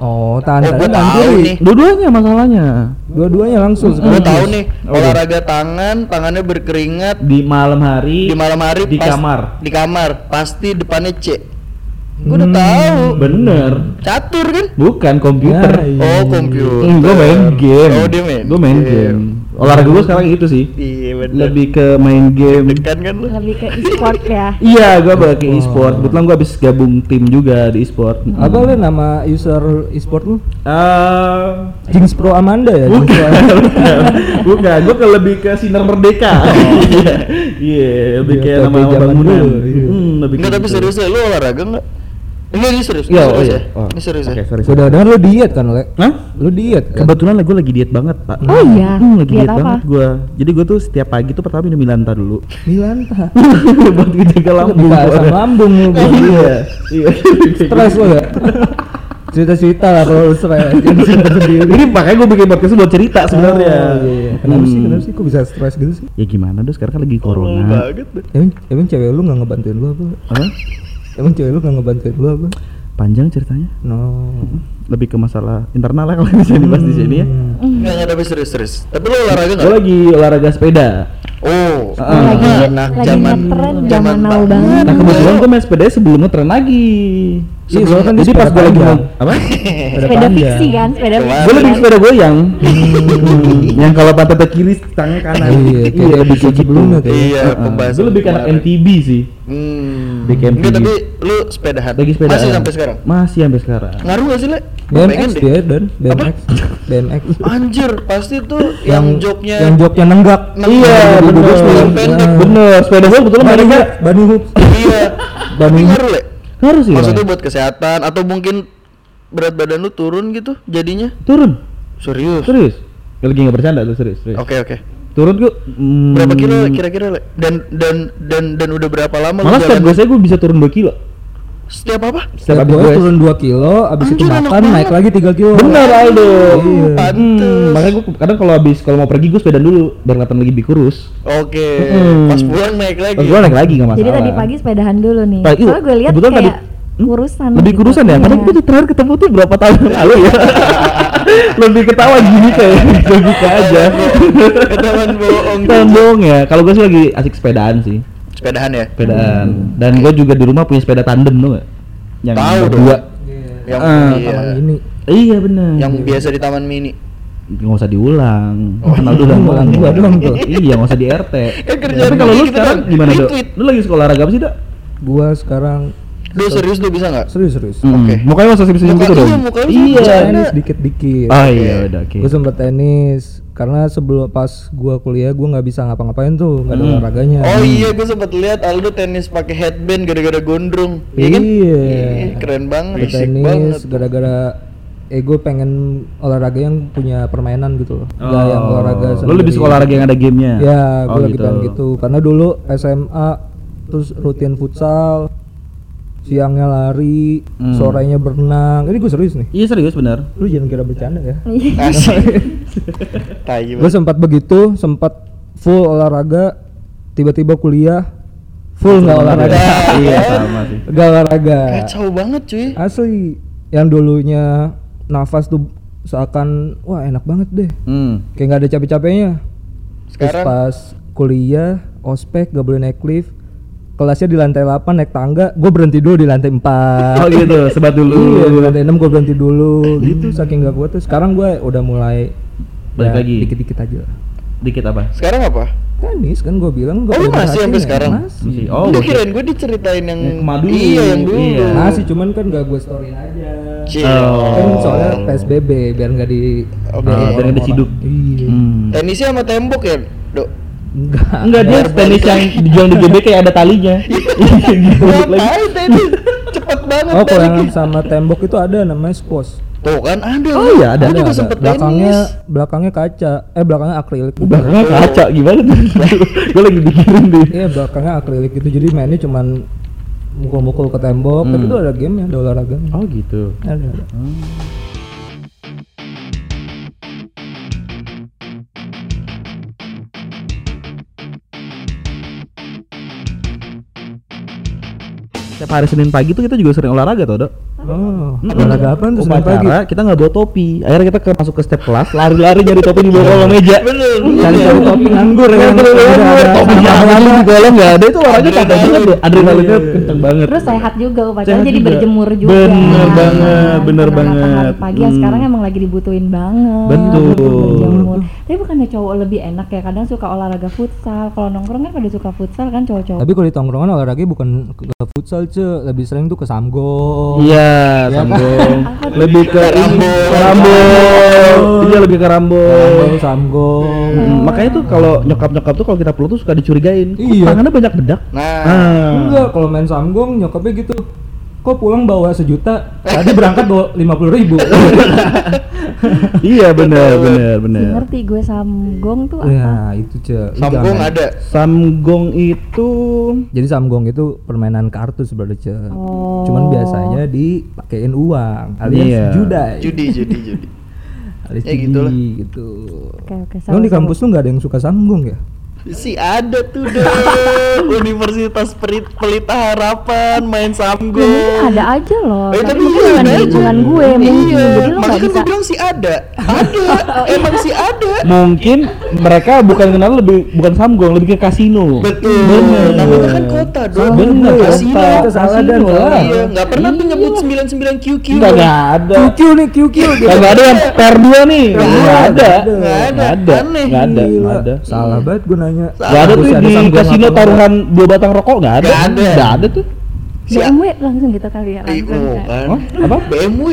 Oh, tangan Eh, tangan kiri. nih. Dua-duanya masalahnya. Dua-duanya langsung Gue tahu nih, Oh, olahraga tangan, tangannya berkeringat Di malam hari. di malam hari Di pas- kamar. Di kamar, pasti depannya C. Gue udah Hmm. tahu. Bener. Catur kan? Bukan komputer. Ya, iya. Oh, komputer. Hmm, gue main game. Oh, dia main. Gue main game. Olahraga gue sekarang gitu sih. Iya, bener. Lebih ke main game. dekan kan lu? lebih ke e-sport ya Iya, gue balik ke Oh. e-sport. Kebetulan gue habis gabung tim juga di e-sport. Apa lu nama user e-sport lu? Eh, Jinx Pro Amanda ya? Amanda. bukan, bukan. Gue ke lebih ke sinar merdeka. Iya, Iya, lebih Iya, kayak zaman bangunan. dulu, iya. Hmm, lebih Enggak, tapi gitu. serius lu olahraga enggak? Ini serius. ini Iya, oh serius iya. ya. Oh, Ini serius ya. Oke, sorry. Gua udah dengar lu diet kan, Le? Hah? Lu diet kan? Kebetulan gue lagi diet banget, Pak. Oh iya? Hmm, lagi Diet diet, apa? banget gue. Jadi gue tuh setiap pagi tuh pertama minum Milanta dulu. Milanta. Buat ngejaga lambung. Gua. asam lambung lu. gua. Iya. Iya. Stres lu ya? Cerita-cerita lah kalau lu stres. Sendiri. Ini makanya gue bikin podcast buat cerita sebenarnya. Oh, iya, iya. Kenapa sih? Hmm. Kenapa sih? Kok bisa stres gitu sih? Ya gimana dong sekarang kan lagi Oh, corona. banget. deh. Emang, emang cewek lu nggak ngebantuin lu apa? Apa? Emang cewek lu nggak ngebantuin lu apa? Panjang ceritanya. No. Lebih ke masalah internal lah kalau bisa dibahas di sini ya. Hmm. Enggak, enggak, tapi serius-serius. Tapi lu olahraga enggak? lagi olahraga sepeda. Oh, Ah. lagi anak zaman zaman now banget. Nah kebetulan gue main sepeda sebelum ngetren lagi. Iya, soalnya kan jadi pas sepeda gue lagi mau apa? sepeda fiksi kan sepeda fiksi gue lebih sepeda goyang. Hmm, yang kalau pantatnya kiri tangan kanan. Iya, kayak lebih kayak gitu. Iya, pembahasan Gue lebih ke. MTB sih. Hmm. Di camp Enggak, tapi lu sepedahan. Lagi sepeda. Masih sampai sekarang? Masih sampai sekarang. Ngaruh gak sih, Le? BMX dia dan BMX. BMX. Anjir, pasti tuh yang, joknya yang joknya nenggak. Iya, bener. pendek. Nah. Bener, sepeda gue kebetulan mereka Bunny Hoops. Iya. Bani- ngaruh, Le? harus sih. Maksudnya buat kesehatan atau mungkin berat badan lu turun gitu jadinya? turun. Serius? Serius. Lagi nggak bercanda tuh serius. serius. Oke, oke. Turun gue. hmm, Berapa kilo kira-kira? Dan dan dan dan udah berapa lama lu Malah setiap gue saya gue bisa turun 2 kilo. Setiap apa? Setiap habis gue turun 2 kilo, abis itu Anjir, enak makan naik banget. lagi 3 kilo. Bener Aldo. Iya. Hmm, makanya gue kadang kalau habis kalau mau pergi gue sepeda dulu biar kelihatan lagi lebih kurus. Oke. Hmm. Pas pulang naik lagi. Pas gue naik lagi nggak masalah. jadi tadi pagi sepedahan dulu nih Pagi- soalnya gue lihat kayak tadi- Hmm? kurusan lebih gitu. kurusan ya. Padahal Iya. gue tuh terakhir ketemu tuh berapa tahun lalu ya. lebih ketawa gini kayak gue buka aja. Ketahuan bohong. Tahun bohong ya. Kalau gue sih lagi asik sepedaan sih. Sepedahan ya? Sepedaan. Dan gue juga di rumah punya sepeda tandem tuh gak? Yang Tahu berdua. Yang Ah, iya. Taman ini. Iya benar. Yang biasa di taman mini. nggak usah diulang. Oh, Kenal dulu dan Ulang gua doang tuh. Iya, nggak usah di RT. Kan kerjaan Tapi kalau lu gitu sekarang gimana, Dok? Lu lagi sekolah olahraga apa sih, Dok? Gua sekarang Lu serius lu bisa nggak? serius serius. Hmm, Oke. Mukanya masih senyum Muka- gitu dong. iya, muka lu Iya. Tenis dikit-dikit. Oh iya, udah oke. Gue sempet tenis karena sebelum pas gua kuliah gua nggak bisa ngapa-ngapain tuh, nggak ada Hmm. olahraganya. Oh iya, gue sempat lihat Aldo tenis pakai headband gara-gara gondrong. Iya kan? Iya. Keren banget. Tenis banget. gara-gara eh gue pengen olahraga yang punya permainan gitu loh. Nggak yang olahraga Oh. Lu lebih sendiri. suka olahraga yang ada gamenya? Ya, gue Oh, lagi pengen gitu. Karena dulu SMA terus rutin futsal, siangnya lari, Hmm. sorenya berenang. Ini gue serius nih. Iya serius benar. Lu jangan kira bercanda ya. Asik. Tai gue sempat begitu, sempat full olahraga, tiba-tiba kuliah full nggak olahraga. iya sama sih. Gak olahraga. Kacau banget cuy. Asli. Yang dulunya nafas tuh seakan wah enak banget deh. Hmm. Kayak nggak ada capek-capeknya. Terus Sekarang? pas kuliah, ospek gak boleh naik lift. Kelasnya di lantai 8 naik tangga, gue berhenti dulu di lantai 4. Oh gitu, sebat dulu. Iya, di lantai 6 gue berhenti dulu. Gitu saking gak kuat tuh. Sekarang gue udah mulai Balik ya, lagi? Dikit-dikit aja. Dikit apa? Sekarang apa? Tenis kan gue bilang gue Oh, lu masih sampai sekarang? Masih. Masih. Oh, Udah gua kirain gue diceritain yang dulu. Iya, yang dulu. Iya. Masih cuman kan gak gue storyin aja. Cie. Oh. Kan soalnya PSBB biar nggak di biar Ah, biar nggak diciduk. Iya. Hmm. Tenisnya sama tembok ya, Dok? Enggak. Enggak dia tenis yang dijual di GB kayak ada talinya. Gitu, lagi. Ngapain tenis? Cepet banget Oh, kalau sama tembok itu ada namanya squash. Tuh kan ada. Oh iya, ada. Gue juga Ada, sempet ada. belakangnya tenis. belakangnya kaca. Eh belakangnya akrilik. Belakangnya kaca gimana tuh? Gue lagi pikirin deh. Iya, belakangnya akrilik gitu. Jadi mainnya cuman mukul-mukul ke tembok, tapi Hmm. itu ada game ada olahraganya. Oh gitu. Ada, ada. Setiap hari Senin pagi tuh kita juga sering olahraga tuh, Dok. Oh, olahraga apa tuh Senin pagi? Kita nggak bawa topi. Akhirnya kita ke, masuk ke step kelas, lari-lari nyari topi di bawah kolong meja. Bener. Cari-cari topi nganggur ya. Bener. ada Topi lama di kolong nggak ada itu olahraga capek banget deh. Adrenalinnya kenceng banget. Terus sehat juga upacara Sehat jadi berjemur juga. Bener banget, bener banget. Pagi ya Hmm. sekarang emang lagi dibutuhin banget. Betul. Tapi bukannya cowok lebih enak ya kadang suka olahraga futsal. Kalau nongkrong kan pada suka futsal kan cowok-cowok. Tapi kalau di tongkrongan olahraga bukan futsal, Ce. Lebih sering tuh ke samgo. Iya, Iya sambung. Lebih ke ini, Rambut. rambut. Iya, lebih ke rambut. Samgo, samgo. Mm, makanya tuh kalau nyokap-nyokap tuh kalau kita peluk tuh suka dicurigain. Iya. Tangannya banyak bedak. Nah, Ah. Enggak, kalau main samgong nyokapnya gitu. Kok pulang bawa sejuta? Tadi berangkat bawa lima puluh ribu. iya, benar, benar, benar. ngerti gue samgong tuh apa? ya itu ce. Lu sambung jangan- ada. Samgong itu Jadi samgong itu permainan kartu sebenarnya ce. Oh. Cuman biasanya dipakein uang alias Iya. judai. Judi, judi, judi. Alias Ya, judi gitulah. gitu. Oke oke. Emang di seru-seru. kampus tuh nggak ada yang suka samgong ya? Si ada tuh deh Universitas Perit Pelita Harapan main Ya, mungkin samgo. ada aja loh. Eh, tapi tapi mungkin iya, bukan lingkungan gue mungkin. Iya, Jadi lo makanya kan gue bilang si ada. Ada, emang si ada. mungkin mereka bukan kenal lebih bukan samgong, lebih ke kasino. Betul. Bener. Namanya kan kota dong. Bener, Kasino. kota. Itu salah dan lah. Iya, nggak pernah tuh nyebut 99 QQ. Enggak, enggak ada. QQ nih QQ gitu. Enggak ada yang per dua nih. Enggak ada. ada. Nggak ada. Enggak ada. Enggak ada. Salah banget gue nanya. Enggak ada tuh di kasino taruhan dua batang rokok enggak ada. Nggak ada. Enggak ada tuh. BMW langsung gitu kali ya langsung. oh, kan. Apa? BMW.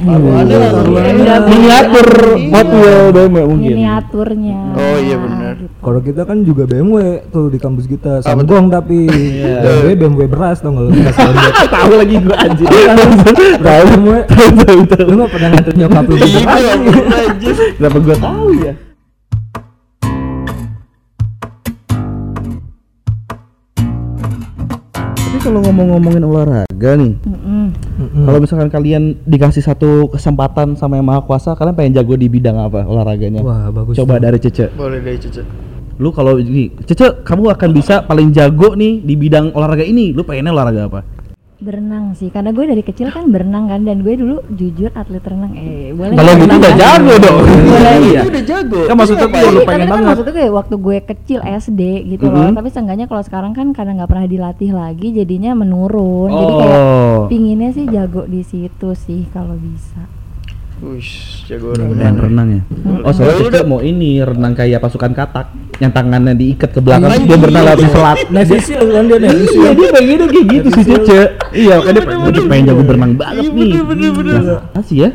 Iya. Miniatur Iya. Hot Wheel BMW mungkin. Miniaturnya. Oh, iya benar. Gitu. Kalau kita kan juga BMW tuh di kampus kita Apa samgong tapi Iya. BMW BMW beras tau nggak lu. Tahu lagi gua anjir. Tahu BMW. Tahu tahu tahu. Lu nggak pernah nganter nyokap lu Iya, ya aja. Kenapa gua tahu ya? Kalau ngomong-ngomongin olahraga nih. Mm-mm. kalau misalkan kalian dikasih satu kesempatan sama yang maha kuasa, kalian pengen jago di bidang apa olahraganya? Wah bagus. Coba tuh. dari Cece. Boleh deh cucu. Lu kalau ini, Cece, kamu akan bisa paling jago nih di bidang olahraga ini. Lu pengennya olahraga apa? Berenang sih, karena gue dari kecil kan berenang kan dan gue dulu jujur atlet renang. Eh, boleh Kalau nggak gitu udah jago dong. Boleh. Iya. Itu udah jago. Kan maksudnya Terus iya, lu ngapain? Tapi pengen kan banget. maksudnya kayak waktu gue kecil SD gitu loh. Mhm. Tapi seenggaknya kalau sekarang kan karena nggak pernah dilatih lagi, jadinya menurun. Jadi kayak Oh. pinginnya sih jago di situ sih kalau bisa. Wush, jago Main renang. renang ya. Oh, soalnya kita udah- mau ini renang kayak pasukan katak yang tangannya diikat ke belakang dia berenang lewat selat. Navy Seal kan dia Seal. Iya dia pengen gitu kayak gitu si Cece. Iya, kan dia pengen, jago berenang banget Iya, nih. Nah, asik ya.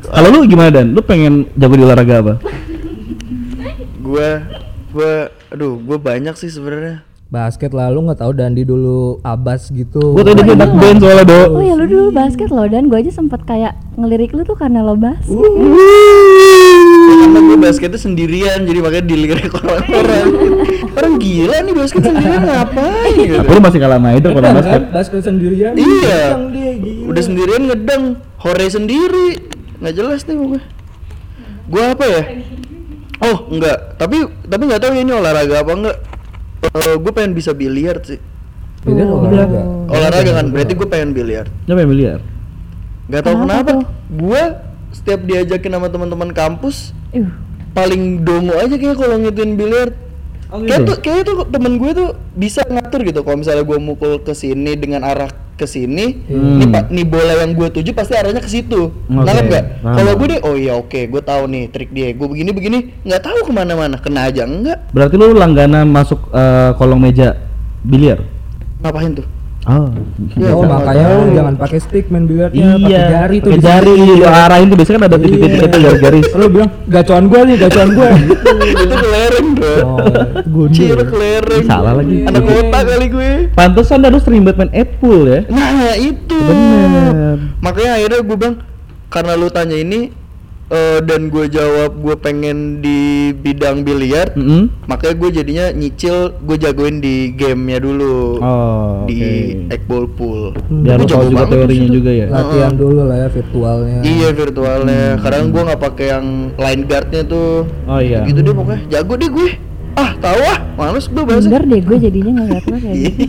Kalau lu gimana Dan? Lu pengen jago di olahraga apa? Gua gua aduh, gua banyak sih sebenarnya. Basket lah lu nggak tahu Dandi dulu Abbas gitu. Gua tadi dia anak band soalnya do. Oh ya lu dulu basket loh dan gue aja sempet kayak ngelirik lu tuh karena lo basket. Karena gue basketnya sendirian, jadi makanya dilirik orang-orang. Orang gila nih basket sendirian ngapain gitu. Lu masih kalah sama itu kalau basket. Basket sendirian. Iya. Ngedang dia gila. Udah sendirian ngedang, hore sendiri. Nggak jelas nih gue. Gue apa ya? Oh, enggak. Tapi tapi nggak tahu ya ini olahraga apa enggak. Eh, gue pengen bisa biliar sih. Biliar Oh. olahraga. Olahraga kan, berarti gue pengen biliar. Siapa yang biliar? Gak tau Kenapa kenapa. Gue setiap diajakin sama teman-teman kampus, Uh, paling dongo aja kayak kalau ngituin biliar. Oh, Kayak gitu? tuh, kayak tuh temen gue tuh bisa ngatur gitu. Kalau misalnya gue mukul ke sini dengan arah ke sini, Hmm. nih pak, nih bola yang gue tuju pasti arahnya ke situ. Nangkep nggak? Kalau gue deh, oh iya oke, gue tahu nih trik dia. Gue begini begini, nggak tahu ke mana-mana, kena aja enggak? Berarti lu langganan masuk eh, kolong meja biliar? Ngapain tuh? Oh. Iya, oh makanya lu tahu. jangan pakai stick main biliarnya, pakai Iya, jari tuh. pakai jari lu arahin tuh biasanya kan ada titik-titik itu garis-garis. Lu bilang gacoan gua nih, gacoan gua. itu kelereng bro. oh, gundul. Cil kelereng. Salah lagi. Anak kota kali gue. Pantesan lu sering banget main Apple ya. Nah itu Bener. Makanya akhirnya gue bilang Karena lu tanya ini eh, Dan gue jawab gue pengen di bidang biliar Mm-mm. Makanya gue jadinya nyicil Gue jagoin di gamenya dulu Oh, Di oke. Eggball Pool Biar Gue jago juga teorinya di situ. juga ya. Latihan dulu lah ya virtualnya. Iya virtualnya Kadang gue nggak pakai yang line guardnya tuh Oh iya. Gitu deh pokoknya Jago deh gue Ah tahu ah Males gue bahasa minder deh gue jadinya ngeliat lo kayak gitu.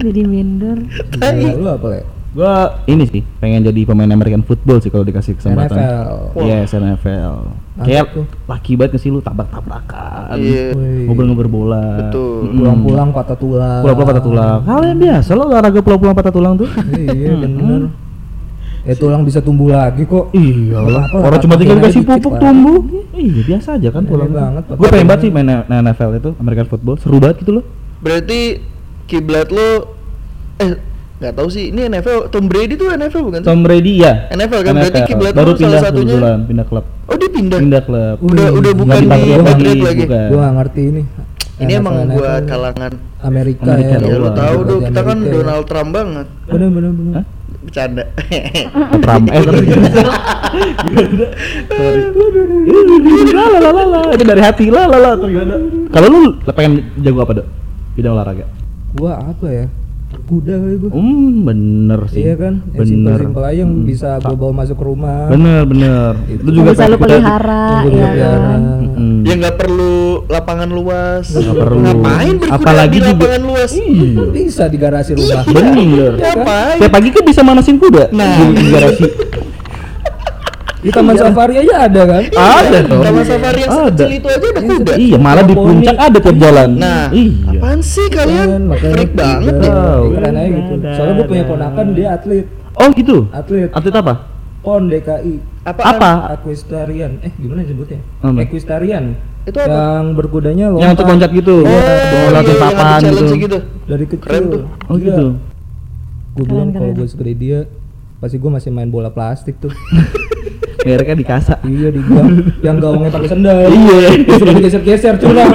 Jadi minder. Nah, lu apa le? Gua ini sih pengen jadi pemain American football sih kalau dikasih kesempatan. NFL. Wah. Yes, NFL. Kayak tuh. laki banget sih lu tabrak-tabrakan. Iya Wih. Ngobrol-ngobrol bola. Betul. Pulang-pulang patah tulang. Pulang-pulang patah tulang. Hal yang biasa lo olahraga pulang-pulang patah tulang tuh. iya bener. Eh tulang bisa tumbuh lagi kok. Iya lah. Orang cuma tinggal dikasih pupuk tumbuh. Iya biasa aja kan Iya tulang. banget. Gue pengen banget sih main main NFL itu American football. Seru banget gitu loh. Berarti kiblat lo Eh nggak tahu sih Ini NFL Tom Brady tuh NFL bukan sih? Tom Brady ya. NFL kan berarti kiblat baru lo salah pindah satunya kebetulan, pindah klub. Oh dia pindah. Pindah klub. Udah Wih, udah bukan di Patriot lagi, bukan. Gua gak ngerti ini. Ini NFL, emang NFL. buat kalangan. Amerika, Amerika ya. Ya lu tahu dong kita kan. Donald Trump banget. Bener bener bener. Hah? Bercanda. Trump eh. Itu dari hati la la la tergana. Kalau lu pengen jago apa, Dok? Bidang olahraga. Gua apa ya? Kuda kali gua. Hmm, bener sih. Iya kan? Yang Bener. simpel-simpel aja yang Hmm. bisa gua bawa masuk ke rumah. Bener, bener. Itu. Lu juga bisa lu pelihara ya kan. Mm-mm. ya nggak perlu lapangan luas. Nggak perlu. Ngapain berkuda Apalagi di juga- lapangan luas? Iya. Bisa di garasi rumah. Bener. Ngapain? Tiap pagi kan bisa manasin kuda Nah. di garasi. Di taman safari aja ada kan? Ada dong. Taman safari yang Ada. sekecil itu aja ada kuda. Iya, malah di puncak ada tiap jalan. Nah, iya. apaan sih kalian? makanya Freak kuda. banget. Tahu. Keren aja gitu. Soalnya gua punya ponakan dia atlet. Oh gitu. Atlet. Atlet apa? PON DKI. Apaan? Apa? Equestrian. Eh gimana sebutnya? Apa? Equestrian. Itu apa? Yang berkudanya lompat. Yang untuk loncat gitu. Oh, Iya, Mau iya, papan gitu. gitu. Dari kecil. Keren tuh. Oh gitu. Gue bilang kalau gue segede dia, pasti gue masih main bola plastik tuh. Mereknya di kasa. iya di gang, yang gawangnya pakai sendal. Iya. Sudah digeser-geser curang.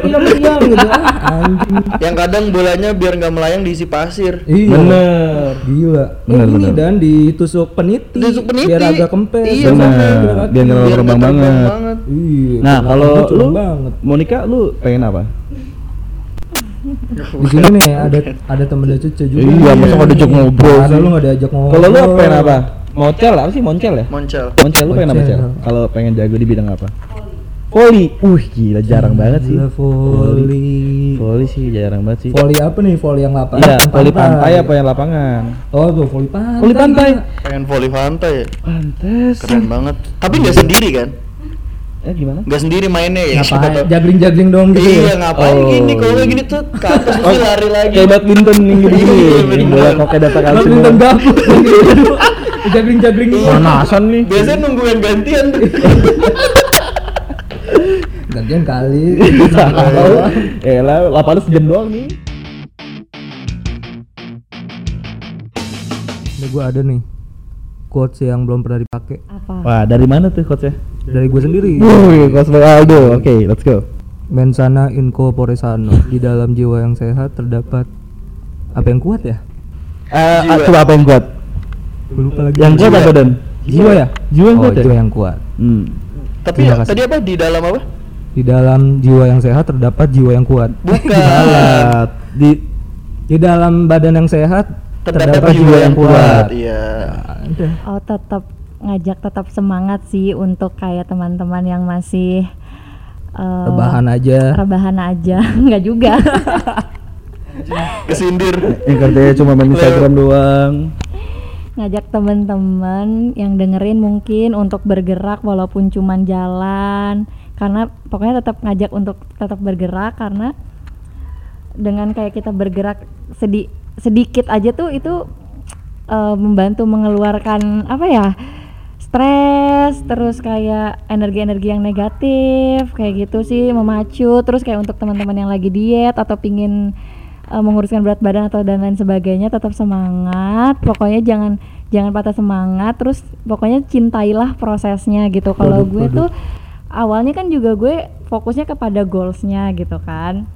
Diam-diam gitu. Anjing. Yang kadang bolanya biar nggak melayang diisi pasir. Iya. Bener. Gila. Bener, ini bener. dan ditusuk peniti. Ditusuk peniti. Biar agak kempes. Iya, Bener. Biar nggak terbang banget. Iya. Nah, kalau lu. Monica lu pengen apa? Di sini nih ada ada temen cucu juga. Iya, masa nggak diajak ngobrol Masa sih? lu nggak diajak ngobrol. Kalau lu pengen apa? Moncel apa sih moncel ya? Moncel. Moncel lu pengen apa, Moncel. Cel? Kalau pengen jago di bidang apa? Voli. Uh, gila jarang banget sih. Volley. Voli sih jarang banget sih. Volley apa nih? Volley yang lapangan? Iya, voli pantai apa yang lapangan? Oh, tuh volley pantai. Voli pantai. Pengen volley pantai? Pantes. Keren banget. Tapi nggak sendiri kan? Eh gimana? Nggak sendiri mainnya ya. Ngapain? tahu. Jagling-jagling dong gitu. Iya ya? ngapain Oh. gini kalau gini tuh ke atas mesti lari lagi. Kayak badminton yang gini Iya, bola pakai data kalsium. Badminton gabut. Jagling-jagling Iya. Panasan nih. Biasanya nunggu yang gantian. Gantian kali. Tahu. Eh lah, lapangan sejam doang nih. Ini gue ada nih quotes yang belum pernah dipakai Apa? Wah, dari mana tuh coachnya? dari gue sendiri. Wih, coach Aldo. Oke, let's go. Mensana in corpore sano. Di dalam jiwa yang sehat terdapat apa yang kuat ya? Eh, Jiwa. coba apa yang kuat? Gue lupa lagi. Yang kuat Jiwa. apa dan? Jiwa ya? Jiwa yang oh, kuat ya? jiwa yang kuat. Hmm. Tapi ya, tadi apa di dalam apa? Di dalam jiwa yang sehat terdapat jiwa yang kuat. Bukan. Di Di dalam badan yang sehat Terdapat jiwa yang kuat. Iya. Nah. Oh tetap ngajak tetap semangat sih untuk kayak teman-teman yang masih eh, Rebahan aja. rebahan aja nggak juga Kesindir. yang kerjanya cuma main Instagram doang. ngajak teman-teman yang dengerin mungkin untuk bergerak walaupun cuman jalan karena pokoknya tetap ngajak untuk tetap bergerak karena dengan kayak kita bergerak sedi sedikit aja tuh itu eh, membantu mengeluarkan apa ya stres terus kayak energi-energi yang negatif kayak gitu sih memacu. Terus kayak untuk teman-teman yang lagi diet atau pingin eh, menguruskan berat badan atau dan lain sebagainya tetap semangat. Pokoknya jangan jangan patah semangat. Terus pokoknya cintailah prosesnya gitu. Kalau gue tuh awalnya kan juga gue fokusnya kepada goalsnya gitu kan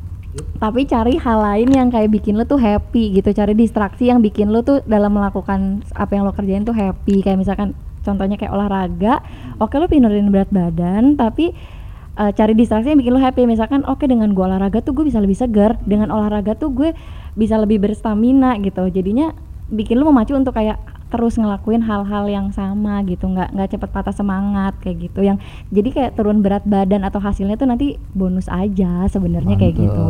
tapi cari hal lain yang kayak bikin lo tuh happy gitu. Cari distraksi yang bikin lo tuh dalam melakukan apa yang lo kerjain tuh happy. Kayak misalkan contohnya kayak olahraga oke lo penurunin berat badan tapi eh, cari distraksi yang bikin lo happy. Misalkan oke dengan gue olahraga tuh gue bisa lebih segar dengan olahraga tuh gue bisa lebih berstamina gitu. Jadinya bikin lo memacu untuk kayak terus ngelakuin hal-hal yang sama gitu nggak nggak cepet patah semangat kayak gitu yang jadi kayak turun berat badan atau hasilnya tuh nanti bonus aja sebenarnya kayak gitu.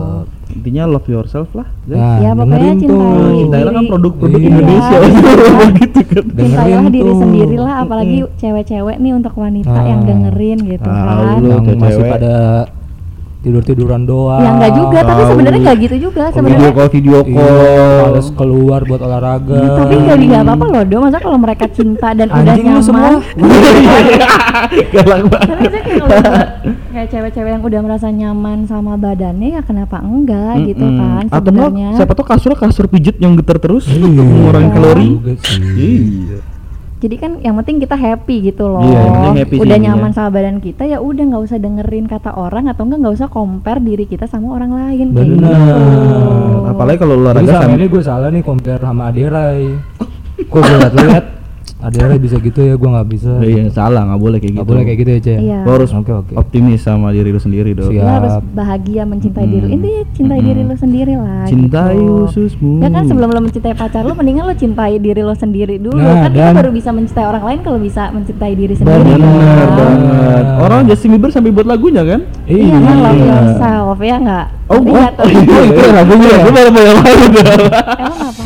Intinya love yourself lah. guys. Nah, Ya, pokoknya cintai tuh. Cintailah kan produk-produk Iya. Indonesia. gitu kan. cintailah diri sendiri lah apalagi cewek-cewek nih untuk wanita yang Ah. dengerin gitu Ah, kan lu yang masih cewek. pada tidur tiduran doang ya enggak juga tapi sebenarnya nggak gitu juga Video sebenarnya call, video Iya, call. males keluar buat olahraga tapi nggak nggak apa-apa loh do masa kalau mereka cinta dan udah anjing lu semua nyaman Galak banget. kayak kalau udah- kayak cewek-cewek yang udah merasa nyaman sama badannya ya kenapa enggak gitu kan Atau enggak, sebenarnya siapa tahu kasurnya kasur pijit yang getar terus Iya. untuk mengurangi Iya. kalori. Juga sih. Iya. Jadi kan yang penting kita happy gitu loh Iya, yang penting happy udah intinya. nyaman sama badan kita ya udah nggak usah dengerin kata orang atau enggak nggak usah compare diri kita sama orang lain Bener. gitu. Apalagi kalau olahraga sama sama ini gue salah nih compare sama Aderai Kok gue Aderai bisa gitu ya gue nggak bisa Iya, salah, nggak boleh kayak Nggak gitu. boleh kayak gitu ya Cek Iya. Lo harus Oke oke optimis sama diri lu sendiri dong. Siap. Lo harus bahagia mencintai Mm-mm. diri intinya cintai diri Mm-mm. lo sendiri lah Cintai gitu. ususmu. ya kan sebelum lo mencintai pacar lo mendingan lo cintai diri lo sendiri dulu Nah, kan kita baru bisa mencintai orang lain kalau bisa mencintai diri sendiri Bener kan? banget. Orang Justin Bieber sampai buat lagunya kan? iya kan love yourself ya nggak Oh, oh, oh, itu lagunya. Gue baru mau yang lain. emang apa